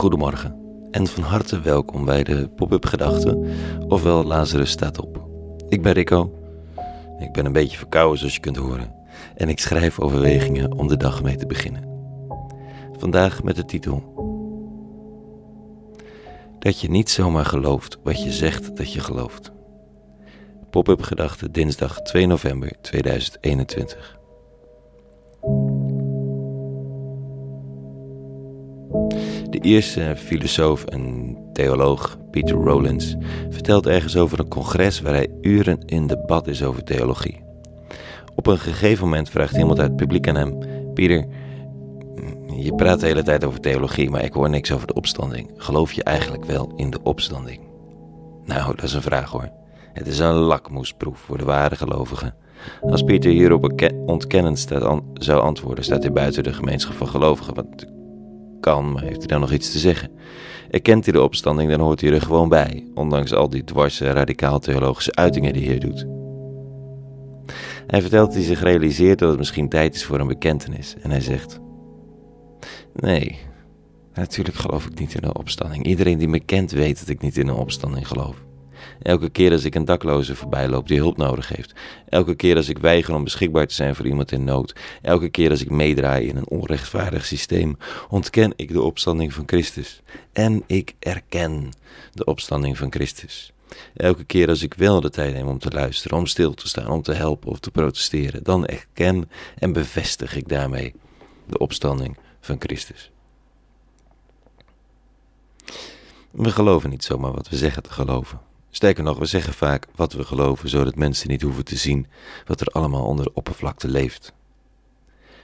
Goedemorgen en van harte welkom bij de Pop-up Gedachten, ofwel Lazarus staat op. Ik ben Rico, ik ben een beetje verkouden zoals je kunt horen en ik schrijf overwegingen om de dag mee te beginnen. Vandaag met de titel Dat je niet zomaar gelooft wat je zegt dat je gelooft. Pop-up Gedachten dinsdag 2 november 2021. De eerste filosoof en theoloog, Peter Rollins, vertelt ergens over een congres waar hij uren in debat is over theologie. Op een gegeven moment vraagt iemand uit het publiek aan hem: Peter, je praat de hele tijd over theologie, maar ik hoor niks over de opstanding. Geloof je eigenlijk wel in de opstanding? Nou, dat is een vraag hoor. Het is een lakmoesproef voor de ware gelovigen. Als Pieter hierop ontkennend staat zou antwoorden, staat hij buiten de gemeenschap van gelovigen. Want kan, maar heeft hij dan nog iets te zeggen? Erkent hij de opstanding, dan hoort hij er gewoon bij, ondanks al die dwarse, radicaal-theologische uitingen die hij doet. Hij vertelt dat hij zich realiseert dat het misschien tijd is voor een bekentenis. En hij zegt: Nee, natuurlijk geloof ik niet in een opstanding. Iedereen die me kent weet dat ik niet in een opstanding geloof. Elke keer als ik een dakloze voorbij loop die hulp nodig heeft. Elke keer als ik weiger om beschikbaar te zijn voor iemand in nood. Elke keer als ik meedraai in een onrechtvaardig systeem, ontken ik de opstanding van Christus. En ik erken de opstanding van Christus. Elke keer als ik wel de tijd neem om te luisteren, om stil te staan, om te helpen of te protesteren, dan erken en bevestig ik daarmee de opstanding van Christus. We geloven niet zomaar wat we zeggen te geloven. Sterker nog, we zeggen vaak wat we geloven, zodat mensen niet hoeven te zien wat er allemaal onder de oppervlakte leeft.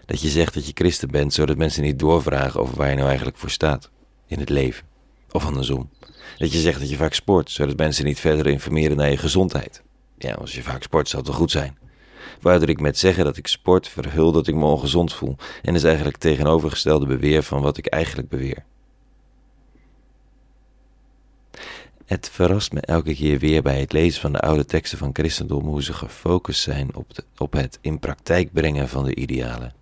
Dat je zegt dat je christen bent, zodat mensen niet doorvragen over waar je nou eigenlijk voor staat in het leven. Of andersom. Dat je zegt dat je vaak sport, zodat mensen niet verder informeren naar je gezondheid. Ja, als je vaak sport, zou het wel goed zijn. Waardoor ik met zeggen dat ik sport verhul dat ik me ongezond voel. En is eigenlijk tegenovergestelde beweer van wat ik eigenlijk beweer. Het verrast me elke keer weer bij het lezen van de oude teksten van christendom hoe ze gefocust zijn op, de, op het in praktijk brengen van de idealen.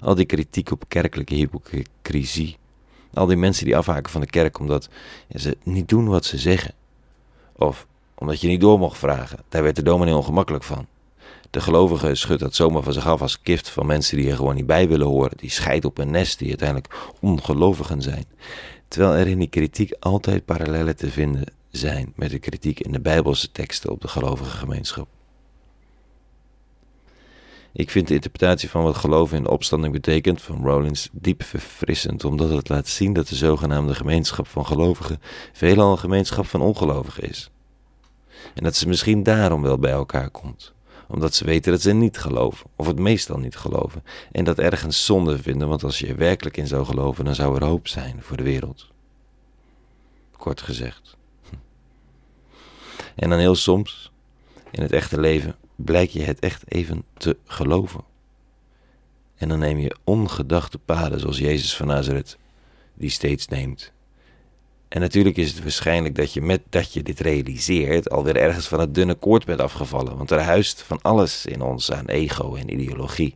Al die kritiek op kerkelijke hypocrisie. Al die mensen die afhaken van de kerk omdat ze niet doen wat ze zeggen. Of omdat je niet door mocht vragen. Daar werd de dominee ongemakkelijk van. De gelovige schudt dat zomaar van zich af als gift van mensen die er gewoon niet bij willen horen. Die scheidt op een nest, die uiteindelijk ongelovigen zijn. Terwijl er in die kritiek altijd parallellen te vinden zijn met de kritiek in de Bijbelse teksten op de gelovige gemeenschap. Ik vind de interpretatie van wat geloven in de opstanding betekent van Rollins diep verfrissend, omdat het laat zien dat de zogenaamde gemeenschap van gelovigen veelal een gemeenschap van ongelovigen is. En dat ze misschien daarom wel bij elkaar komt omdat ze weten dat ze niet geloven, of het meestal niet geloven, en dat ergens zonde vinden, want als je er werkelijk in zou geloven, dan zou er hoop zijn voor de wereld. Kort gezegd. En dan heel soms, in het echte leven, blijk je het echt even te geloven. En dan neem je ongedachte paden zoals Jezus van Nazareth, die steeds neemt en natuurlijk is het waarschijnlijk dat je met dat je dit realiseert alweer ergens van het dunne koord bent afgevallen. Want er huist van alles in ons aan ego en ideologie.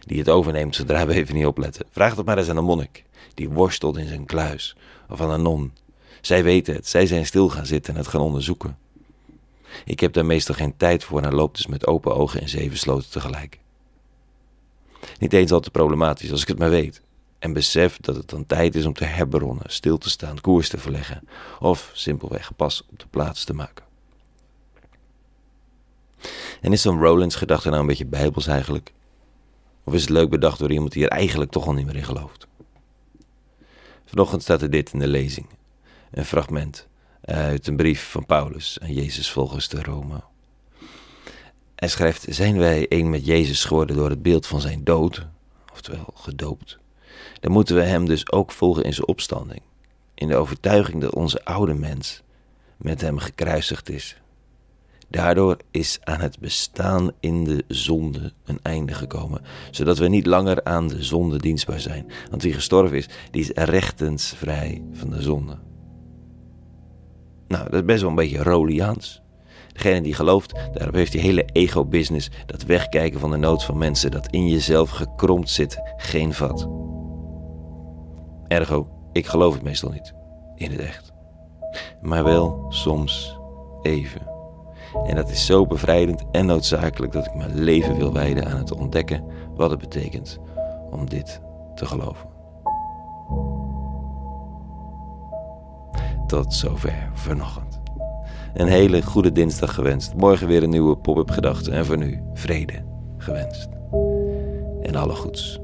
Die het overneemt zodra we even niet opletten. Vraag het maar eens aan een monnik. Die worstelt in zijn kluis. Of aan een non. Zij weten het. Zij zijn stil gaan zitten en het gaan onderzoeken. Ik heb daar meestal geen tijd voor en loop dus met open ogen en zeven sloten tegelijk. Niet eens al te problematisch als ik het maar weet en besef dat het dan tijd is om te herbronnen, stil te staan, koers te verleggen of simpelweg pas op de plaats te maken. En is zo'n Rollins gedachte nou een beetje bijbels eigenlijk? Of is het leuk bedacht door iemand die er eigenlijk toch al niet meer in gelooft? Vanochtend staat er dit in de lezing. Een fragment uit een brief van Paulus aan Jezus volgens de Rome. Hij schrijft, zijn wij één met Jezus geworden door het beeld van zijn dood, oftewel gedoopt, dan moeten we hem dus ook volgen in zijn opstanding. In de overtuiging dat onze oude mens met hem gekruisigd is. Daardoor is aan het bestaan in de zonde een einde gekomen, zodat we niet langer aan de zonde dienstbaar zijn. Want wie gestorven is, die is rechtens vrij van de zonde. Nou, dat is best wel een beetje Roliaans. Degene die gelooft, daarop heeft die hele ego-business, dat wegkijken van de nood van mensen, dat in jezelf gekromd zit, geen vat. Ergo, Ik geloof het meestal niet, in het echt. Maar wel soms even. En dat is zo bevrijdend en noodzakelijk dat ik mijn leven wil wijden aan het ontdekken wat het betekent om dit te geloven. Tot zover vanochtend. Een hele goede dinsdag gewenst. Morgen weer een nieuwe pop-up gedachte. En voor nu vrede gewenst. En alle goeds.